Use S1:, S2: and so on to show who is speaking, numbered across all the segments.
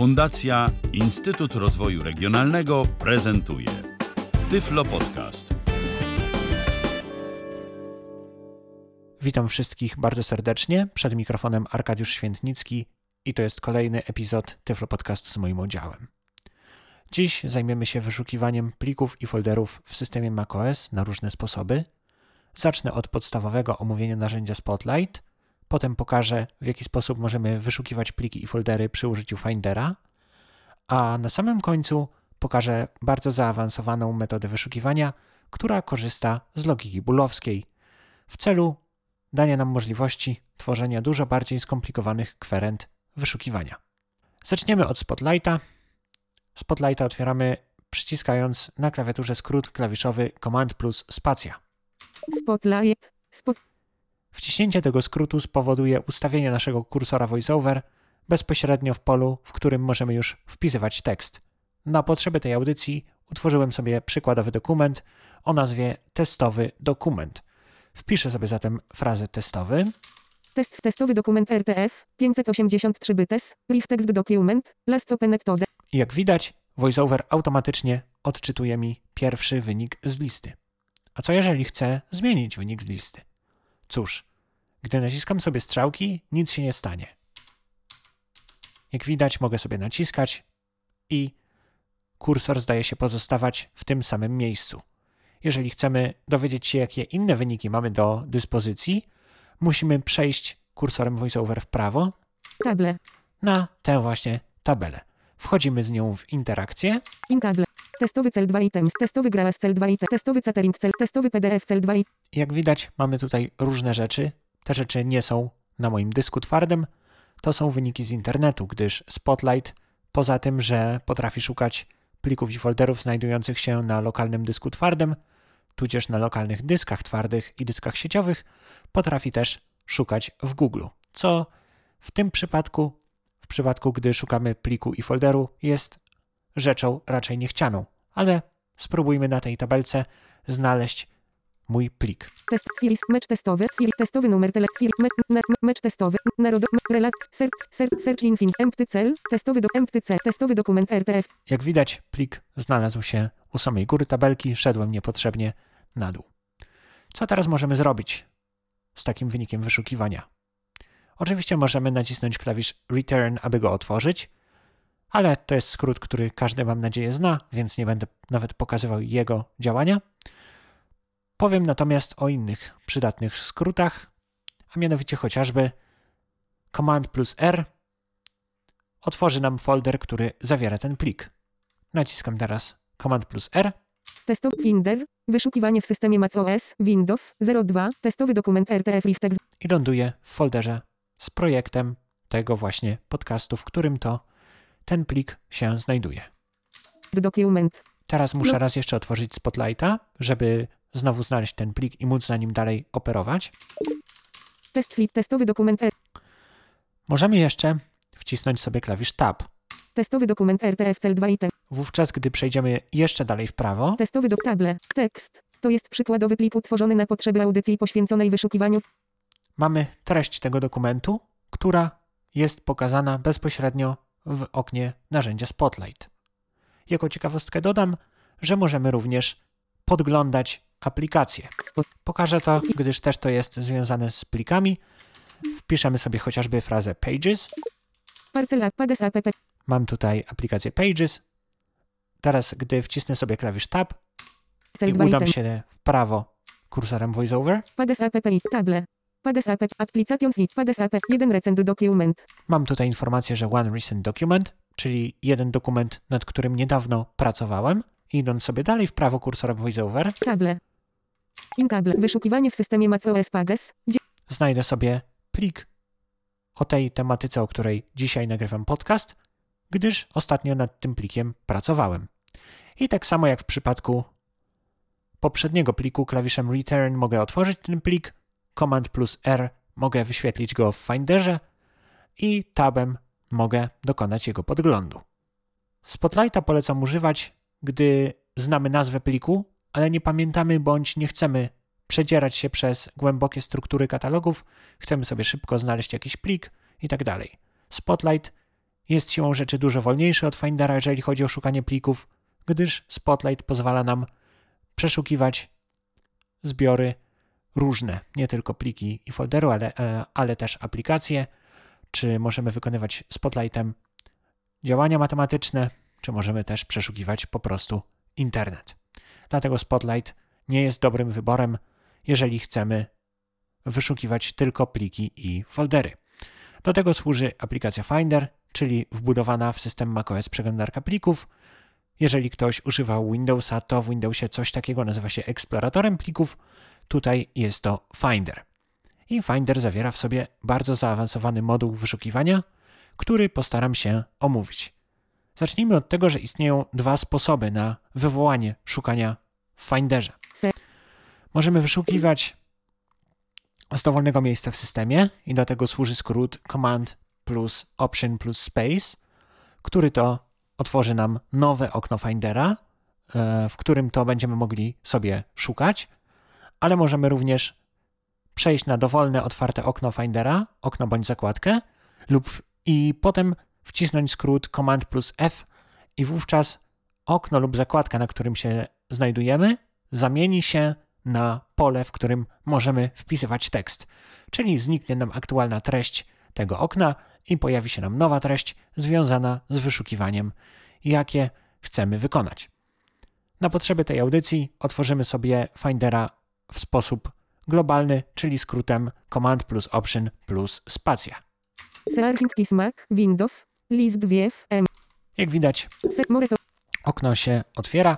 S1: Fundacja Instytut Rozwoju Regionalnego prezentuje Tyflo Podcast.
S2: Witam wszystkich bardzo serdecznie. Przed mikrofonem Arkadiusz Świętnicki i to jest kolejny epizod Tyflo Podcastu z moim udziałem. Dziś zajmiemy się wyszukiwaniem plików i folderów w systemie macOS na różne sposoby. Zacznę od podstawowego omówienia narzędzia Spotlight – Potem pokażę, w jaki sposób możemy wyszukiwać pliki i foldery przy użyciu Findera. A na samym końcu pokażę bardzo zaawansowaną metodę wyszukiwania, która korzysta z logiki boolowskiej w celu dania nam możliwości tworzenia dużo bardziej skomplikowanych kwerent wyszukiwania. Zaczniemy od Spotlighta. Spotlighta otwieramy przyciskając na klawiaturze skrót klawiszowy Command plus spacja.
S3: Spotlight. Spot
S2: Wciśnięcie tego skrótu spowoduje ustawienie naszego kursora VoiceOver bezpośrednio w polu, w którym możemy już wpisywać tekst. Na potrzeby tej audycji utworzyłem sobie przykładowy dokument o nazwie testowy dokument. Wpiszę sobie zatem frazę testowy.
S3: Test testowy dokument RTF 583 bytes, brief text document, last opened to
S2: Jak widać, VoiceOver automatycznie odczytuje mi pierwszy wynik z listy. A co jeżeli chcę zmienić wynik z listy? Cóż, gdy naciskam sobie strzałki, nic się nie stanie. Jak widać, mogę sobie naciskać i kursor zdaje się pozostawać w tym samym miejscu. Jeżeli chcemy dowiedzieć się, jakie inne wyniki mamy do dyspozycji, musimy przejść kursorem VoiceOver w prawo
S3: Table.
S2: na tę właśnie tabelę. Wchodzimy z nią w interakcję.
S3: In table. Testowy cel 2 items, testowy grałas cel 2 items, testowy catering cel, testowy PDF cel 2
S2: Jak widać, mamy tutaj różne rzeczy. Te rzeczy nie są na moim dysku twardym, to są wyniki z internetu, gdyż Spotlight, poza tym, że potrafi szukać plików i folderów znajdujących się na lokalnym dysku twardym, tudzież na lokalnych dyskach twardych i dyskach sieciowych, potrafi też szukać w Google, co w tym przypadku, w przypadku gdy szukamy pliku i folderu, jest rzeczą raczej niechcianą. Ale spróbujmy na tej tabelce znaleźć mój plik.
S3: Test series, mecz testowy, series, testowy numer tele, series, me, me, mecz testowy, narod, relax, search, search, search infin, empty cell, testowy do empty cell, testowy dokument RTF.
S2: Jak widać, plik znalazł się u samej góry tabelki, szedłem niepotrzebnie na dół. Co teraz możemy zrobić z takim wynikiem wyszukiwania? Oczywiście możemy nacisnąć klawisz Return, aby go otworzyć, ale to jest skrót, który każdy, mam nadzieję, zna, więc nie będę nawet pokazywał jego działania. Powiem natomiast o innych przydatnych skrótach, a mianowicie chociażby Command plus R otworzy nam folder, który zawiera ten plik. Naciskam teraz Command plus R.
S3: Testowy Finder, wyszukiwanie w systemie macOS, Windows 02, testowy dokument RTF Riftex.
S2: I ląduje w folderze z projektem tego właśnie podcastu, w którym to ten plik się znajduje.
S3: Dokument.
S2: Teraz muszę raz jeszcze otworzyć Spotlighta, żeby znowu znaleźć ten plik i móc na nim dalej operować.
S3: Test flip, testowy dokument R.
S2: Możemy jeszcze wcisnąć sobie klawisz Tab.
S3: Testowy dokument RTF cel 2 item.
S2: Wówczas, gdy przejdziemy jeszcze dalej w prawo,
S3: Testowy do table. Tekst. To jest przykładowy plik utworzony na potrzeby audycji poświęconej wyszukiwaniu.
S2: mamy treść tego dokumentu, która jest pokazana bezpośrednio w oknie narzędzia Spotlight. Jako ciekawostkę dodam, że możemy również podglądać aplikacje.
S3: Spot.
S2: Pokażę to, gdyż też to jest związane z plikami. Wpiszemy sobie chociażby frazę Pages. Mam tutaj aplikację Pages. Teraz, gdy wcisnę sobie klawisz Tab i
S3: 2
S2: udam się w prawo kursorem VoiceOver,
S3: table. Pades app. Applications hit. Pades app. 1 recent document.
S2: mam tutaj informację, że One Recent Document, czyli jeden dokument, nad którym niedawno pracowałem. Idąc sobie dalej w prawo kursorem VoiceOver,
S3: Table. In table. Wyszukiwanie w systemie macOS Pages.
S2: Znajdę sobie plik o tej tematyce, o której dzisiaj nagrywam podcast, gdyż ostatnio nad tym plikiem pracowałem. I tak samo jak w przypadku poprzedniego pliku, klawiszem Return mogę otworzyć ten plik, Command plus R mogę wyświetlić go w Finderze i Tabem mogę dokonać jego podglądu. Spotlighta polecam używać, gdy znamy nazwę pliku, ale nie pamiętamy bądź nie chcemy przedzierać się przez głębokie struktury katalogów, chcemy sobie szybko znaleźć jakiś plik i tak. Spotlight jest siłą rzeczy dużo wolniejszy od Findera, jeżeli chodzi o szukanie plików, gdyż Spotlight pozwala nam przeszukiwać zbiory różne, nie tylko pliki i folderu, ale, e, ale też aplikacje, czy możemy wykonywać Spotlightem działania matematyczne, czy możemy też przeszukiwać po prostu internet. Dlatego Spotlight nie jest dobrym wyborem, jeżeli chcemy wyszukiwać tylko pliki i foldery. Do tego służy aplikacja Finder, czyli wbudowana w system macOS przeglądarka plików. Jeżeli ktoś używał Windowsa, to w Windowsie coś takiego nazywa się eksploratorem plików. Tutaj jest to Finder. I Finder zawiera w sobie bardzo zaawansowany moduł wyszukiwania, który postaram się omówić. Zacznijmy od tego, że istnieją dwa sposoby na wywołanie szukania w Finderze. Możemy wyszukiwać z dowolnego miejsca w systemie i do tego służy skrót Command plus Option plus Space, który to otworzy nam nowe okno Findera, e, w którym to będziemy mogli sobie szukać, ale możemy również przejść na dowolne otwarte okno Findera, okno bądź zakładkę lub i potem wcisnąć skrót Command plus F i wówczas okno lub zakładka, na którym się znajdujemy, zamieni się na pole, w którym możemy wpisywać tekst. Czyli zniknie nam aktualna treść tego okna i pojawi się nam nowa treść związana z wyszukiwaniem, jakie chcemy wykonać. Na potrzeby tej audycji otworzymy sobie Findera w sposób globalny, czyli skrótem Command plus Option plus spacja.
S3: Searching Kismac, Windows, list wiew, M,
S2: Jak widać, okno się otwiera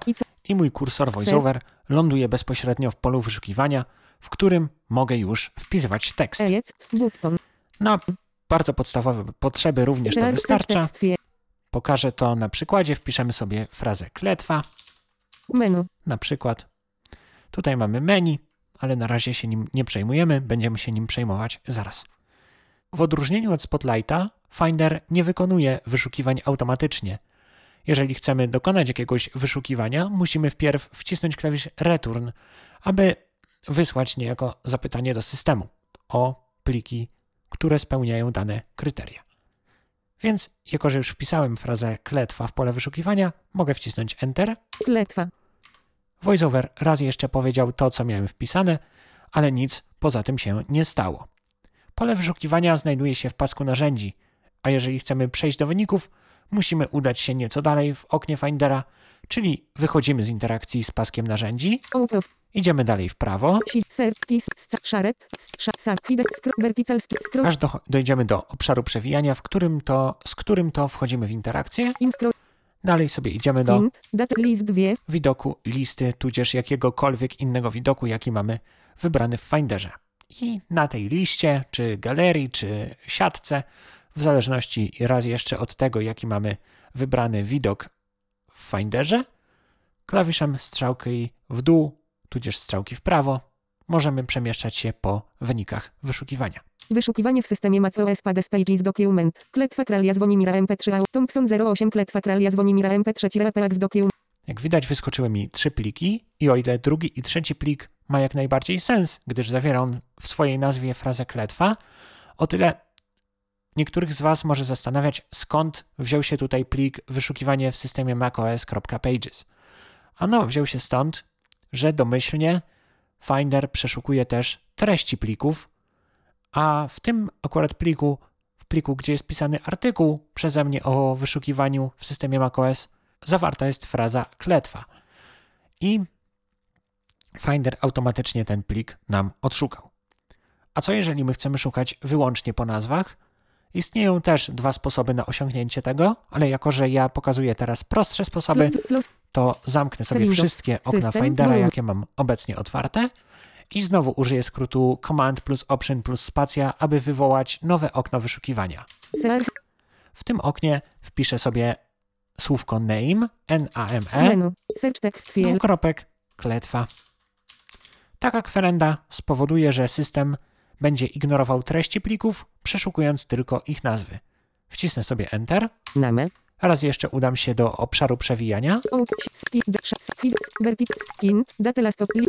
S3: I
S2: mój kursor VoiceOver ląduje bezpośrednio w polu wyszukiwania, w którym mogę już wpisywać tekst. Na bardzo podstawowe potrzeby również to wystarcza. Pokażę to na przykładzie. Wpiszemy sobie frazę kletwa,
S3: menu,
S2: na przykład. Tutaj mamy menu, ale na razie się nim nie przejmujemy, będziemy się nim przejmować zaraz. W odróżnieniu od Spotlighta, Finder nie wykonuje wyszukiwań automatycznie. Jeżeli chcemy dokonać jakiegoś wyszukiwania, musimy wpierw wcisnąć klawisz Return, aby wysłać niejako zapytanie do systemu o pliki, które spełniają dane kryteria. Więc, jako że już wpisałem frazę kletwa w pole wyszukiwania, mogę wcisnąć Enter
S3: kletwa,
S2: VoiceOver raz jeszcze powiedział to, co miałem wpisane, ale nic poza tym się nie stało. Pole wyszukiwania znajduje się w pasku narzędzi, a jeżeli chcemy przejść do wyników, musimy udać się nieco dalej w oknie Findera, czyli wychodzimy z interakcji z paskiem narzędzi, idziemy dalej w prawo, aż do, dojdziemy do obszaru przewijania, w którym to, z którym to wchodzimy w interakcję. Dalej sobie idziemy do widoku listy, tudzież jakiegokolwiek innego widoku, jaki mamy wybrany w Finderze. I na tej liście, czy galerii, czy siatce, w zależności raz jeszcze od tego, jaki mamy wybrany widok w Finderze, klawiszem strzałki w dół, tudzież strzałki w prawo, możemy przemieszczać się po wynikach wyszukiwania.
S3: Wyszukiwanie w systemie macOS Pades Pages Document. Kletwa kralia Zwonimira MP3 A. Thompson 08 Kletwa kralia Zwonimira MP3 Repeax Document.
S2: Jak widać, wyskoczyły mi trzy pliki, i o ile drugi i trzeci plik ma jak najbardziej sens, gdyż zawiera on w swojej nazwie frazę kletwa, o tyle niektórych z Was może zastanawiać, skąd wziął się tutaj plik wyszukiwanie w systemie macOS.pages. Ano, wziął się stąd, że domyślnie Finder przeszukuje też treści plików, a w tym akurat pliku, w pliku, gdzie jest pisany artykuł przeze mnie o wyszukiwaniu w systemie macOS, zawarta jest fraza kletwa. I Finder automatycznie ten plik nam odszukał. A co jeżeli my chcemy szukać wyłącznie po nazwach? Istnieją też dwa sposoby na osiągnięcie tego, ale jako że ja pokazuję teraz prostsze sposoby, to zamknę sobie wszystkie okna. Findera, jakie mam obecnie otwarte i znowu użyję skrótu Command plus Option plus spacja, aby wywołać nowe okno wyszukiwania. W tym oknie wpiszę sobie słówko name, N-A-M-E,
S3: menu, search text field,
S2: dwukropek, kletwa. Taka kwerenda spowoduje, że system będzie ignorował treści plików, przeszukując tylko ich nazwy. Wcisnę sobie Enter.
S3: name,
S2: Raz jeszcze udam się do obszaru przewijania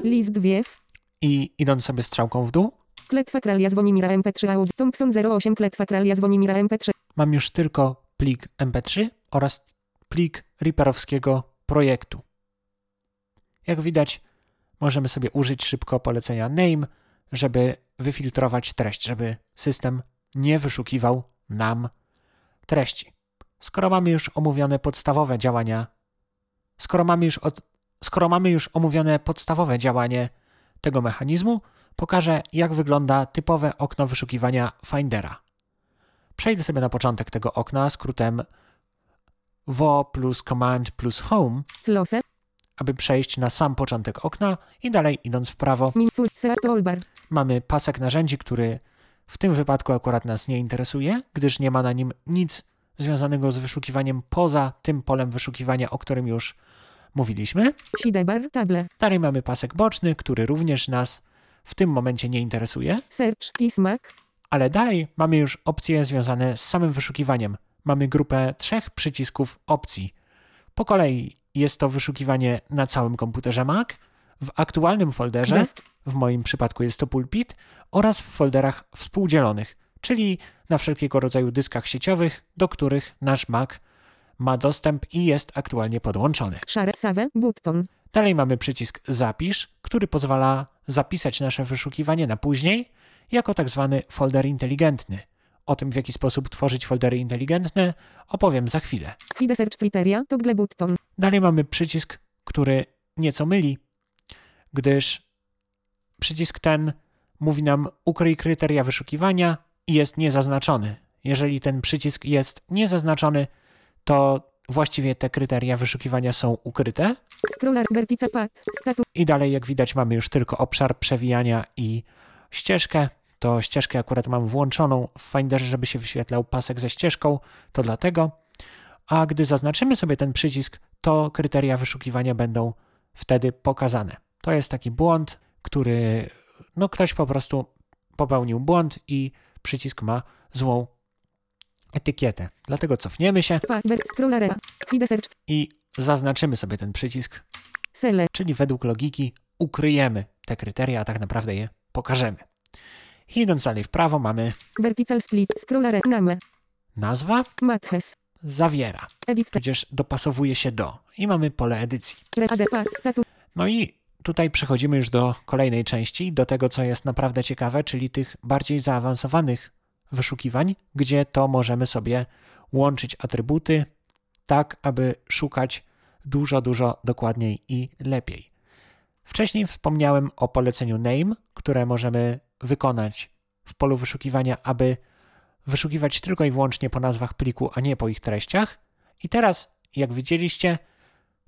S3: list wiew,
S2: i idąc sobie strzałką w dół,
S3: Kletwa kralia Zwonimira MP3 A. Thompson 08 Kletwa kralia Zwonimira MP3.
S2: mam już tylko plik MP3 oraz plik Reaperowskiego projektu. Jak widać, możemy sobie użyć szybko polecenia name, żeby wyfiltrować treść, żeby system nie wyszukiwał nam treści. Skoro mamy już omówione podstawowe działania, skoro mamy już, od, skoro mamy już omówione podstawowe działanie tego mechanizmu, pokażę, jak wygląda typowe okno wyszukiwania Findera. Przejdę sobie na początek tego okna skrótem wo plus command plus home, aby przejść na sam początek okna i dalej idąc w prawo. Mamy pasek narzędzi, który w tym wypadku akurat nas nie interesuje, gdyż nie ma na nim nic związanego z wyszukiwaniem poza tym polem wyszukiwania, o którym już mówiliśmy. Dalej mamy pasek boczny, który również nas w tym momencie nie interesuje, ale dalej mamy już opcje związane z samym wyszukiwaniem. Mamy grupę trzech przycisków opcji. Po kolei jest to wyszukiwanie na całym komputerze Mac, w aktualnym folderze,
S3: Desk.
S2: w moim przypadku jest to pulpit, oraz w folderach współdzielonych, czyli na wszelkiego rodzaju dyskach sieciowych, do których nasz Mac ma dostęp i jest aktualnie podłączony.
S3: Save. Button.
S2: Dalej mamy przycisk Zapisz, który pozwala zapisać nasze wyszukiwanie na później jako tak zwany folder inteligentny. O tym, w jaki sposób tworzyć foldery inteligentne, opowiem za chwilę.
S3: Hide search criteria. Toggle button.
S2: Dalej mamy przycisk, który nieco myli, gdyż przycisk ten mówi nam ukryj kryteria wyszukiwania i jest niezaznaczony. Jeżeli ten przycisk jest niezaznaczony, to właściwie te kryteria wyszukiwania są ukryte.
S3: Scroller. Status.
S2: I dalej, jak widać, mamy już tylko obszar przewijania i ścieżkę. To ścieżkę akurat mam włączoną w Finderze, żeby się wyświetlał pasek ze ścieżką, to dlatego. A gdy zaznaczymy sobie ten przycisk, to kryteria wyszukiwania będą wtedy pokazane. To jest taki błąd, który no ktoś po prostu popełnił błąd i przycisk ma złą etykietę. Dlatego cofniemy się i zaznaczymy sobie ten przycisk czyli według logiki ukryjemy te kryteria, a tak naprawdę je pokażemy. Idąc dalej w prawo mamy
S3: Vertical split. Scroller. Name.
S2: nazwa,
S3: Matches.
S2: zawiera,
S3: Edit.
S2: tudzież dopasowuje się do i mamy pole edycji.
S3: Status.
S2: No i tutaj przechodzimy już do kolejnej części, do tego co jest naprawdę ciekawe, czyli tych bardziej zaawansowanych wyszukiwań, gdzie to możemy sobie łączyć atrybuty tak, aby szukać dużo, dużo dokładniej i lepiej. Wcześniej wspomniałem o poleceniu name, które możemy wykonać w polu wyszukiwania, aby wyszukiwać tylko i wyłącznie po nazwach pliku, a nie po ich treściach. I teraz, jak widzieliście,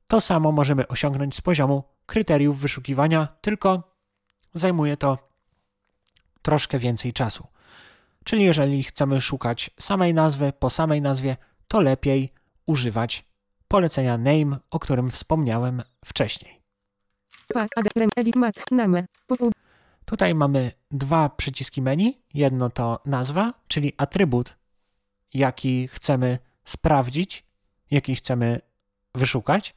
S2: to samo możemy osiągnąć z poziomu kryteriów wyszukiwania, tylko zajmuje to troszkę więcej czasu. Czyli jeżeli chcemy szukać samej nazwy po samej nazwie, to lepiej używać polecenia name, o którym wspomniałem wcześniej. Tutaj mamy dwa przyciski menu. Jedno to nazwa, czyli atrybut, jaki chcemy sprawdzić, jaki chcemy wyszukać,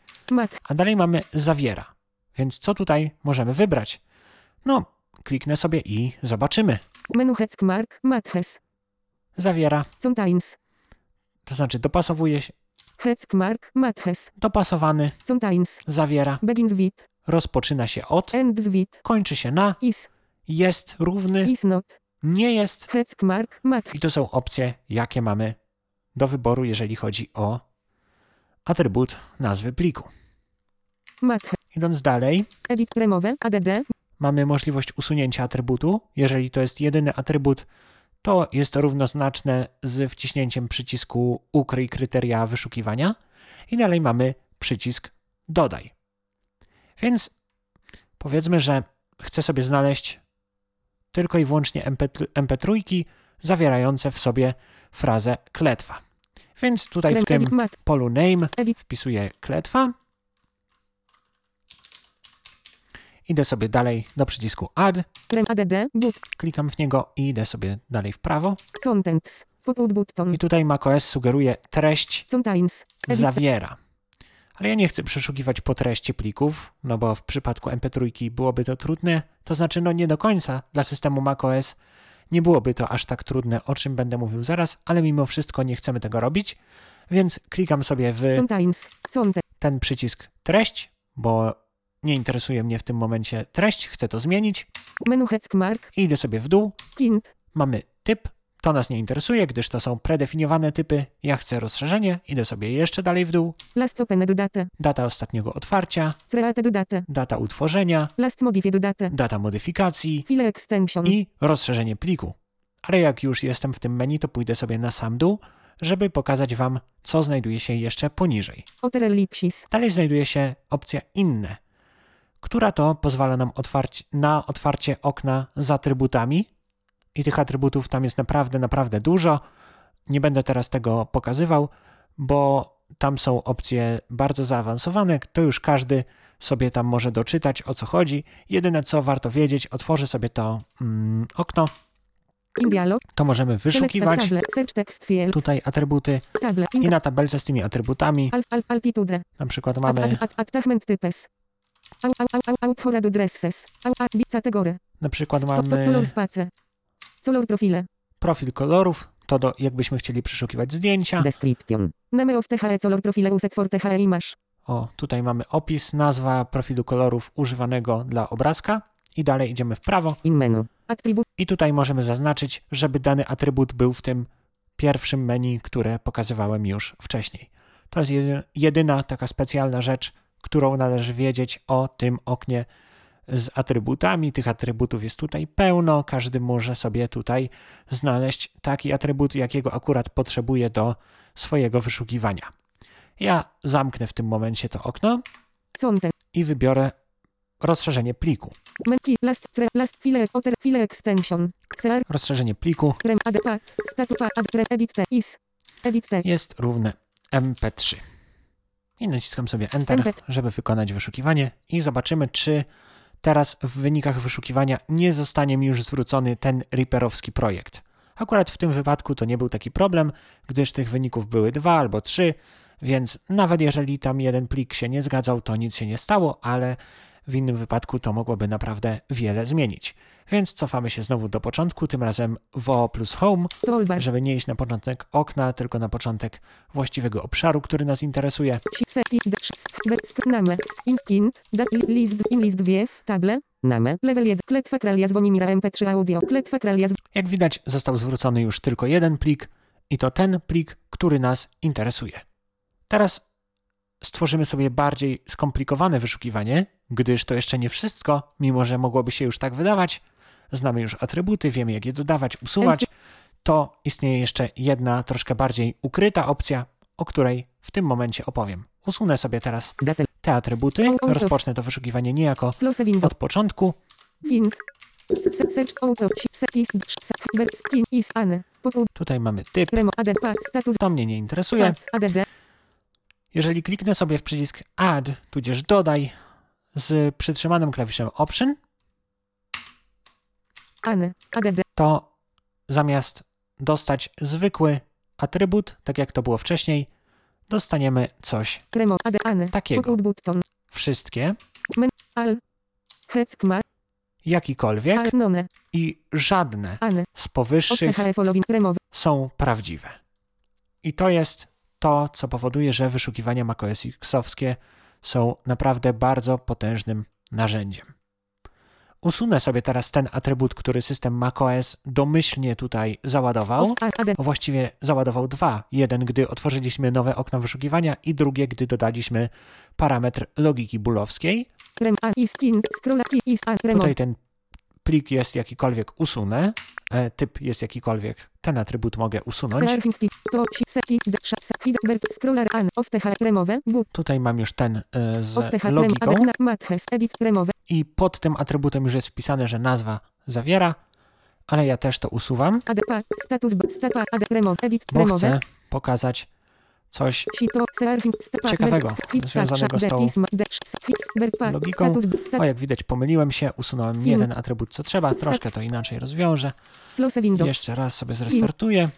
S2: a dalej mamy zawiera. Więc co tutaj możemy wybrać? No, kliknę sobie i zobaczymy.
S3: Menu Hetzmark. Matches.
S2: Zawiera,
S3: Sometimes.
S2: to znaczy dopasowuje się,
S3: Hetzmark. Matches.
S2: dopasowany,
S3: Sometimes.
S2: zawiera,
S3: Begins with.
S2: rozpoczyna się od,
S3: Ends with.
S2: kończy się na,
S3: Is.
S2: Jest równy,
S3: Is not.
S2: nie jest.
S3: Hetzmark. Mat.
S2: I to są opcje, jakie mamy do wyboru, jeżeli chodzi o atrybut nazwy pliku.
S3: Matches.
S2: Idąc dalej,
S3: Edit. Remove. Add.
S2: mamy możliwość usunięcia atrybutu. Jeżeli to jest jedyny atrybut, to jest to równoznaczne z wciśnięciem przycisku ukryj kryteria wyszukiwania. I dalej mamy przycisk dodaj. Więc powiedzmy, że chcę sobie znaleźć tylko i wyłącznie MP, MP3 zawierające w sobie frazę kletwa. Więc tutaj w tym polu name wpisuję kletwa. Idę sobie dalej do przycisku add, klikam w niego i idę sobie dalej w prawo.
S3: Contents.
S2: I tutaj macOS sugeruje treść zawiera. Ale ja nie chcę przeszukiwać po treści plików, no bo w przypadku MP3 byłoby to trudne. To znaczy, no nie do końca dla systemu macOS Nie byłoby to aż tak trudne, o czym będę mówił zaraz, ale mimo wszystko nie chcemy tego robić, więc klikam sobie w ten przycisk treść, bo nie interesuje mnie w tym momencie treść, chcę to zmienić
S3: Menu Heckmark.
S2: i idę sobie w dół.
S3: Kind.
S2: Mamy typ, to nas nie interesuje, gdyż to są predefiniowane typy. Ja chcę rozszerzenie, idę sobie jeszcze dalej w dół.
S3: Last opened date.
S2: Data ostatniego otwarcia,
S3: Created date.
S2: data utworzenia,
S3: Last modified date.
S2: data modyfikacji
S3: File extension.
S2: i rozszerzenie pliku. Ale jak już jestem w tym menu, to pójdę sobie na sam dół, żeby pokazać Wam, co znajduje się jeszcze poniżej.
S3: Otter ellipsis.
S2: Dalej znajduje się opcja inne, która to pozwala nam otwarć, na otwarcie okna z atrybutami. I tych atrybutów tam jest naprawdę, naprawdę dużo. Nie będę teraz tego pokazywał, bo tam są opcje bardzo zaawansowane. To już każdy sobie tam może doczytać o co chodzi. Jedyne co warto wiedzieć, otworzy sobie to mm, okno, to możemy wyszukiwać. tutaj atrybuty i na tabelce z tymi atrybutami, na przykład
S3: Ad,
S2: mamy na przykład mamy
S3: color profile.
S2: profil kolorów, to do, jakbyśmy chcieli przeszukiwać zdjęcia.
S3: Description. Name of THE color profile used for THE image.
S2: O, tutaj mamy opis, nazwa profilu kolorów używanego dla obrazka i dalej idziemy w prawo
S3: In menu. Attribute.
S2: i tutaj możemy zaznaczyć, żeby dany atrybut był w tym pierwszym menu, które pokazywałem już wcześniej. To jest jedy- jedyna taka specjalna rzecz, którą należy wiedzieć o tym oknie z atrybutami. Tych atrybutów jest tutaj pełno, każdy może sobie tutaj znaleźć taki atrybut, jakiego akurat potrzebuje do swojego wyszukiwania. Ja zamknę w tym momencie to okno i wybiorę rozszerzenie pliku. Rozszerzenie pliku jest równe MP3. I naciskam sobie Enter,
S3: MP3.
S2: żeby wykonać wyszukiwanie i zobaczymy, czy teraz w wynikach wyszukiwania nie zostanie mi już zwrócony ten Reaperowski projekt. Akurat w tym wypadku to nie był taki problem, gdyż tych wyników były dwa albo trzy, więc nawet jeżeli tam jeden plik się nie zgadzał, to nic się nie stało, ale w innym wypadku to mogłoby naprawdę wiele zmienić. Więc cofamy się znowu do początku, tym razem WO plus Home, żeby nie iść na początek okna, tylko na początek właściwego obszaru, który nas interesuje.
S3: Si- Set. i- d- sz- sk- we- sk- Name. sk- Inskind. Da. li- List. In list wiew. Table. Name. Level 1. Kletwa kralia Zwonimira MP3 audio. Kletwa kralia z...
S2: Jak widać, został zwrócony już tylko jeden plik i to ten plik, który nas interesuje. Teraz stworzymy sobie bardziej skomplikowane wyszukiwanie, gdyż to jeszcze nie wszystko, mimo że mogłoby się już tak wydawać. Znamy już atrybuty, wiemy jak je dodawać, usuwać. To istnieje jeszcze jedna, troszkę bardziej ukryta opcja, o której w tym momencie opowiem. Usunę sobie teraz te atrybuty, rozpocznę to wyszukiwanie niejako od początku. Tutaj mamy typ, to mnie nie interesuje. Jeżeli kliknę sobie w przycisk Add, tudzież Dodaj z przytrzymanym klawiszem Option, to zamiast dostać zwykły atrybut, tak jak to było wcześniej, dostaniemy coś. Takiego. Wszystkie, jakikolwiek i żadne z powyższych.
S3: Remowy.
S2: są prawdziwe. I to jest to, co powoduje, że wyszukiwania macOS X-owskie są naprawdę bardzo potężnym narzędziem. Usunę sobie teraz ten atrybut, który system macOS domyślnie tutaj załadował. Właściwie załadował dwa. Jeden, gdy otworzyliśmy nowe okno wyszukiwania i drugie, gdy dodaliśmy parametr logiki.
S3: Remowy.
S2: Tutaj ten plik jest jakikolwiek usunę, e, typ jest jakikolwiek, ten atrybut mogę usunąć. Tutaj mam już ten e, z logiką. I pod tym atrybutem już jest wpisane, że nazwa zawiera, ale ja też to usuwam, bo chcę pokazać coś Ciekawego, związanego z tą logiką. O, jak widać, pomyliłem się, usunąłem nie ten atrybut, co trzeba, troszkę to inaczej rozwiążę. Jeszcze raz sobie zrestartuję,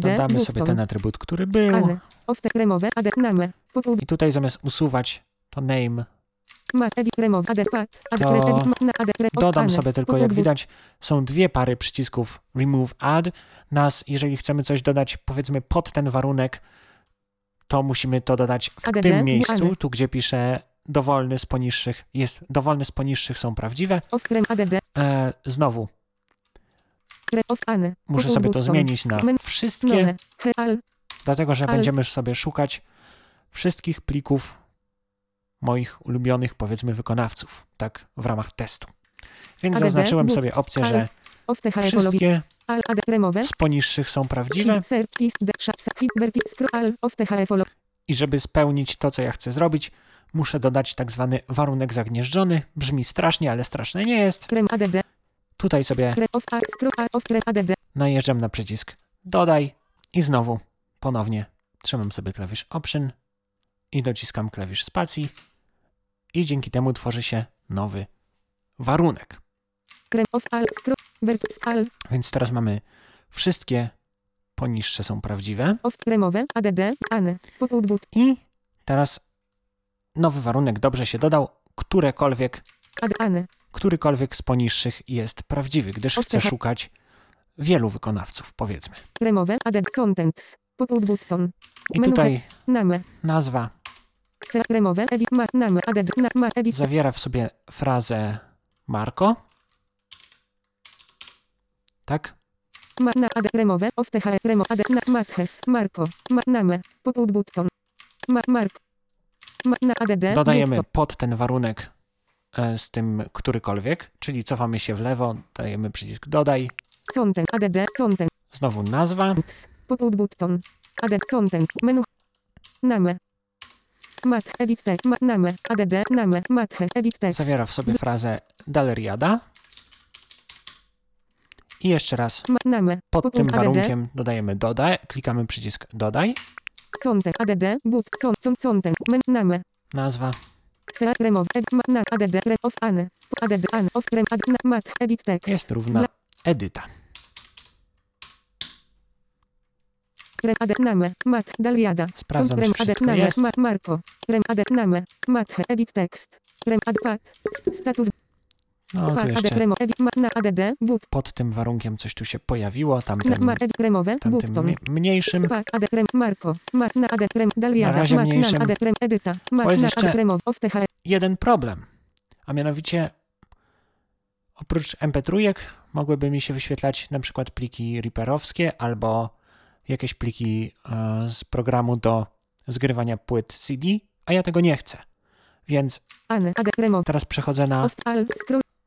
S2: dodamy sobie ten atrybut, który był. I tutaj zamiast usuwać to name To Dodam sobie tylko, jak widać, są dwie pary przycisków Remove Add. Nas, jeżeli chcemy coś dodać, powiedzmy pod ten warunek, to musimy to dodać w tym miejscu, tu gdzie pisze dowolny z poniższych, jest dowolny z poniższych są prawdziwe. E, znowu. Muszę sobie to zmienić na wszystkie, dlatego że będziemy sobie szukać wszystkich plików moich ulubionych, powiedzmy, wykonawców, tak, w ramach testu. Więc
S3: ADD,
S2: zaznaczyłem
S3: but,
S2: sobie opcję, że wszystkie z poniższych są prawdziwe. I żeby spełnić to, co ja chcę zrobić, muszę dodać tak zwany warunek zagnieżdżony. Brzmi strasznie, ale straszne nie jest. Tutaj sobie najeżdżam na przycisk dodaj i znowu ponownie trzymam sobie klawisz Option i dociskam klawisz spacji i dzięki temu tworzy się nowy warunek. Więc teraz mamy wszystkie poniższe są prawdziwe. I teraz nowy warunek dobrze się dodał, którekolwiek którykolwiek z poniższych jest prawdziwy, gdyż
S3: Ocecha-
S2: szukać wielu wykonawców, powiedzmy. I tutaj nazwa
S3: remove, edit, ma, name, add, na, ma, edit,
S2: zawiera w sobie frazę Marko. Tak?
S3: ma, na, add, remove, off, the, he, remo, add, na, matches, marko, ma, name, punkt button, ma, mark, ma, na, add,
S2: Dodajemy pod ten warunek e, z tym którykolwiek, czyli cofamy się w lewo, dajemy przycisk dodaj,
S3: content, add, content,
S2: znowu nazwa,
S3: punkt button, add, content, menu, name, mat, edit, te, ma, name, add, name, matches, edit, text,
S2: zawiera w sobie frazę Daleriada. I jeszcze raz. Pod tym warunkiem dodajemy dodaj, klikamy przycisk dodaj,
S3: content, add, but, con, con, content, men, name,
S2: nazwa,
S3: se, remove, ed, ma, na, add, re, off, ane, add, an, off, rem, add, na, mat, edit, text,
S2: jest równa edyta.
S3: Rem add name, mat, daliada.
S2: Sprawdzam,
S3: rem
S2: wszystko
S3: name, ma, Marko. Rem add name, mat, edit text. Rem st- status,
S2: No tu jeszcze pod tym warunkiem coś tu się pojawiło,
S3: na,
S2: tamtym, mniejszym.
S3: Na,
S2: razie mniejszym. Bo jest jeszcze-
S3: the,
S2: jeden problem, a mianowicie oprócz MP3 mogłyby mi się wyświetlać na przykład pliki Reaperowskie albo jakieś pliki e, z programu do zgrywania płyt CD, a ja tego nie chcę. Więc teraz przechodzę na,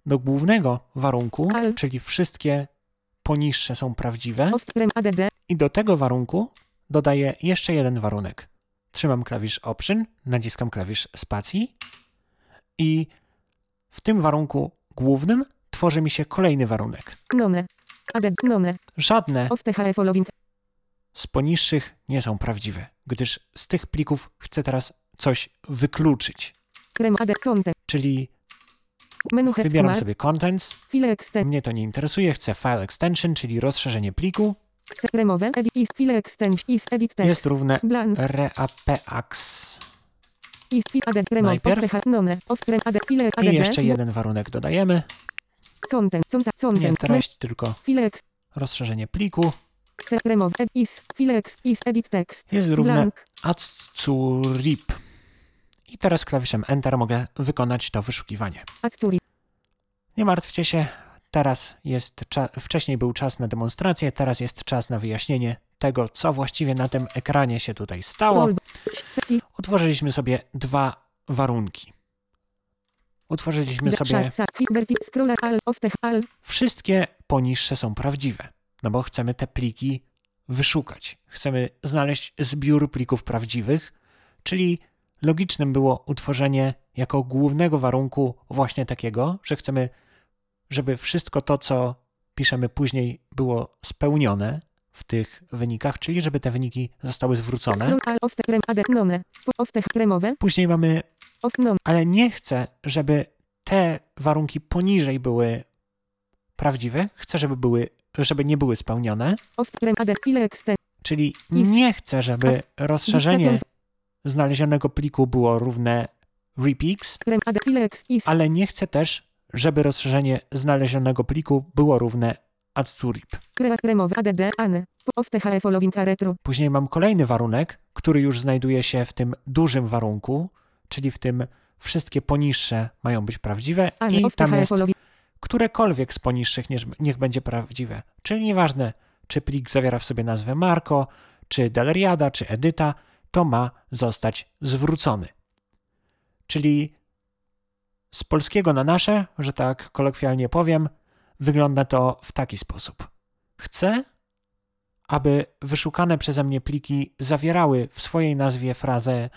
S2: do głównego warunku, czyli wszystkie poniższe są prawdziwe i do tego warunku dodaję jeszcze jeden warunek. Trzymam klawisz Option, naciskam klawisz spacji i w tym warunku głównym tworzy mi się kolejny warunek. Żadne z poniższych nie są prawdziwe, gdyż z tych plików chcę teraz coś wykluczyć. Czyli wybieram sobie Contents, mnie to nie interesuje, chcę File Extension, czyli rozszerzenie pliku, jest równe
S3: remove
S2: Najpierw. I jeszcze jeden warunek dodajemy, nie treść, tylko rozszerzenie pliku.
S3: Remove ed is file ex is edit text
S2: Jest równe
S3: blank.
S2: I teraz klawiszem Enter mogę wykonać to wyszukiwanie. Nie martwcie się, teraz jest wcześniej był czas na demonstrację, teraz jest czas na wyjaśnienie tego, co właściwie na tym ekranie się tutaj stało. Utworzyliśmy sobie dwa warunki. Utworzyliśmy sobie wszystkie poniższe są prawdziwe, no bo chcemy te pliki wyszukać. Chcemy znaleźć zbiór plików prawdziwych, czyli logicznym było utworzenie jako głównego warunku właśnie takiego, że chcemy, żeby wszystko to, co piszemy później, było spełnione w tych wynikach, czyli żeby te wyniki zostały zwrócone. Później mamy, ale nie chcę, żeby te warunki poniżej były prawdziwe. Chcę, żeby były, żeby nie były spełnione. Czyli nie chcę, żeby rozszerzenie znalezionego pliku było równe repix, ale nie chcę też, żeby rozszerzenie znalezionego pliku było równe add2rip.
S3: Re, remowy add ane. Of the following are retro.
S2: Później mam kolejny warunek, który już znajduje się w tym dużym warunku, czyli w tym wszystkie poniższe mają być prawdziwe i tam jest. Którekolwiek z poniższych niech, będzie prawdziwe. Czyli nieważne, czy plik zawiera w sobie nazwę Marco, czy Deleriada, czy Edyta, to ma zostać zwrócony. Czyli z polskiego na nasze, że tak kolokwialnie powiem, wygląda to w taki sposób. Chcę, aby wyszukane przeze mnie pliki zawierały w swojej nazwie frazę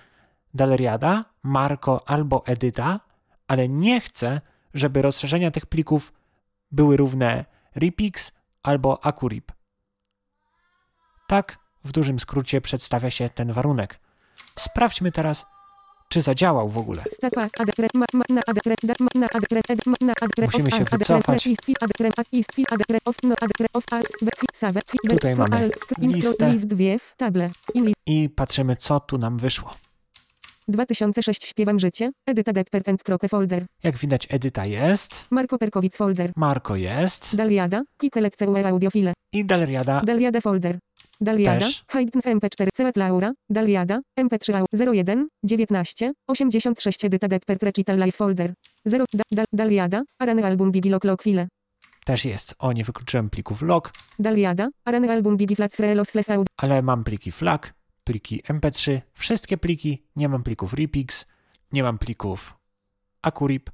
S2: Deleriada, Marco albo Edyta, ale nie chcę, żeby rozszerzenia tych plików były równe repix albo acurip. Tak w dużym skrócie przedstawia się ten warunek. Sprawdźmy teraz, czy zadziałał w ogóle. Musimy się wycofać. Tutaj mamy listę. I patrzymy, co tu nam wyszło.
S3: 2006 śpiewam życie, Edyta Deppertent Kroke folder,
S2: Jak widać, Edyta jest,
S3: Marko Perkowic folder,
S2: Marko jest
S3: Daliada, Kikelekce UE audiofile,
S2: i Deleriada
S3: Daliada folder. Daliada. Haydns MP4, Feat Laura, Daliada, MP3 AU 01, 19, 86 Edyta Deppert Recital Live Folder. 0, da, da, Daliada, Arany Album Digilok Lokfile.
S2: też jest. O, nie wykluczyłem plików log,
S3: Daliada, Arany Album Digiflats Freelossless Audio.
S2: ale mam pliki FLAC, pliki MP3, wszystkie pliki, nie mam plików Repix, nie mam plików Acurip,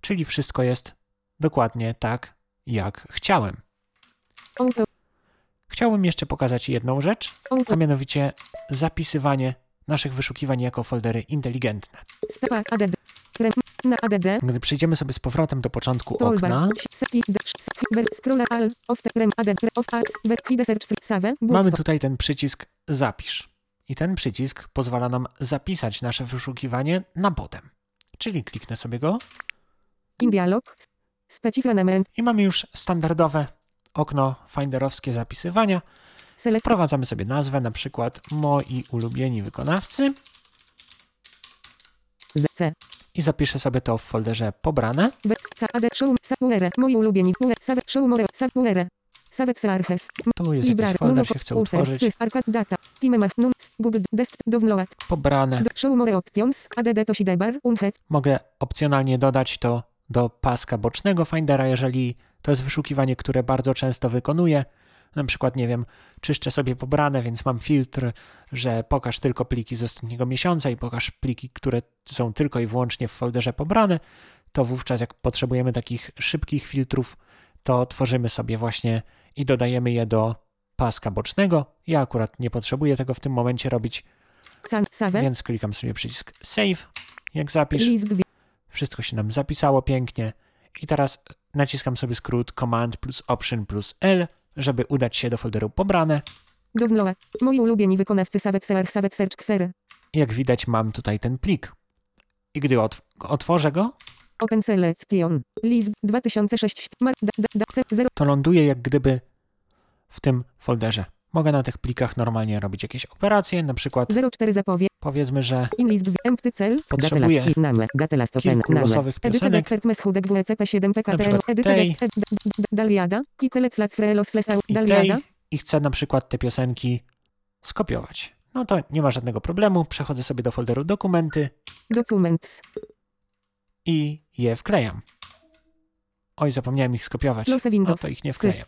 S2: czyli wszystko jest dokładnie tak, jak chciałem. Chciałbym jeszcze pokazać jedną rzecz, a mianowicie zapisywanie naszych wyszukiwań jako foldery inteligentne. Gdy przejdziemy sobie z powrotem do początku okna, mamy tutaj ten przycisk Zapisz. I ten przycisk pozwala nam zapisać nasze wyszukiwanie na potem. Czyli kliknę sobie go.
S3: In dialog, specific
S2: i mamy już standardowe okno finderowskie zapisywania.
S3: select,
S2: Wprowadzamy sobie nazwę, na przykład moi ulubieni wykonawcy. I zapiszę sobie to w folderze pobrane.
S3: Moi ulubieni, ue, save, show, more, save, uere. Save, arches,
S2: Tu jest
S3: Librar,
S2: jakiś folder, się chce utworzyć.
S3: data, timemach, nun, s, google, desk, download,
S2: Pobrane.
S3: show, more, options, add, to sidebar, unhet,
S2: Mogę opcjonalnie dodać to do paska bocznego Findera, jeżeli to jest wyszukiwanie, które bardzo często wykonuję. Na przykład, nie wiem, czyszczę sobie pobrane, więc mam filtr, że pokaż tylko pliki z ostatniego miesiąca i pokaż pliki, które są tylko i wyłącznie w folderze pobrane. To wówczas, jak potrzebujemy takich szybkich filtrów, to tworzymy sobie właśnie i dodajemy je do paska bocznego. Ja akurat nie potrzebuję tego w tym momencie robić, więc klikam sobie przycisk Save, jak zapisz. Wszystko się nam zapisało pięknie. I teraz naciskam sobie skrót Command plus Option plus L, żeby udać się do folderu pobrane.
S3: download, moi ulubieni wykonawcy, save, search, save, search, query,
S2: Jak widać, mam tutaj ten plik. I gdy otw- otworzę go,
S3: open selection, list, 2006, mar, da, da, da, fe, 0,
S2: to ląduje jak gdyby w tym folderze. Mogę na tych plikach normalnie robić jakieś operacje, na przykład
S3: 04 zapowie,
S2: powiedzmy, że
S3: list, dwie, empty cell,
S2: Potrzebuję kilku losowych piosenek.
S3: Deckert Meshudek WCP7
S2: Na
S3: PKTM,
S2: przykład
S3: Edyta
S2: tej.
S3: Deck- Ed- D- D- Daliada,
S2: i chcę na przykład te piosenki skopiować. No to nie ma żadnego problemu. Przechodzę sobie do folderu dokumenty
S3: Documents,
S2: i je wklejam. Oj, zapomniałem ich skopiować. No to ich nie wklejam.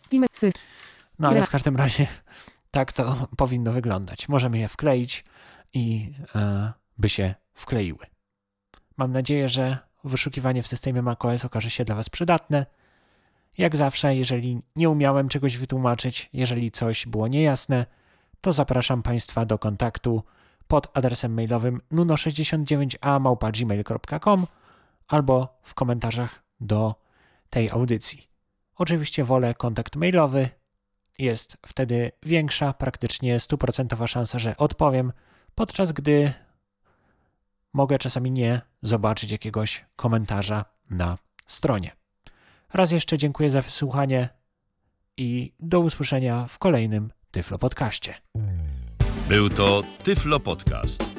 S2: No ale w każdym razie tak to powinno wyglądać. Możemy je wkleić i e, by się wkleiły. Mam nadzieję, że wyszukiwanie w systemie macOS okaże się dla Was przydatne. Jak zawsze, jeżeli nie umiałem czegoś wytłumaczyć, jeżeli coś było niejasne, to zapraszam Państwa do kontaktu pod adresem mailowym nuno69a.gmail.com albo w komentarzach do tej audycji. Oczywiście wolę kontakt mailowy, jest wtedy większa, praktycznie stuprocentowa szansa, że odpowiem, podczas gdy mogę czasami nie zobaczyć jakiegoś komentarza na stronie. Raz jeszcze dziękuję za wysłuchanie i do usłyszenia w kolejnym Tyflo Podcaście.
S1: Był to Tyflo Podcast.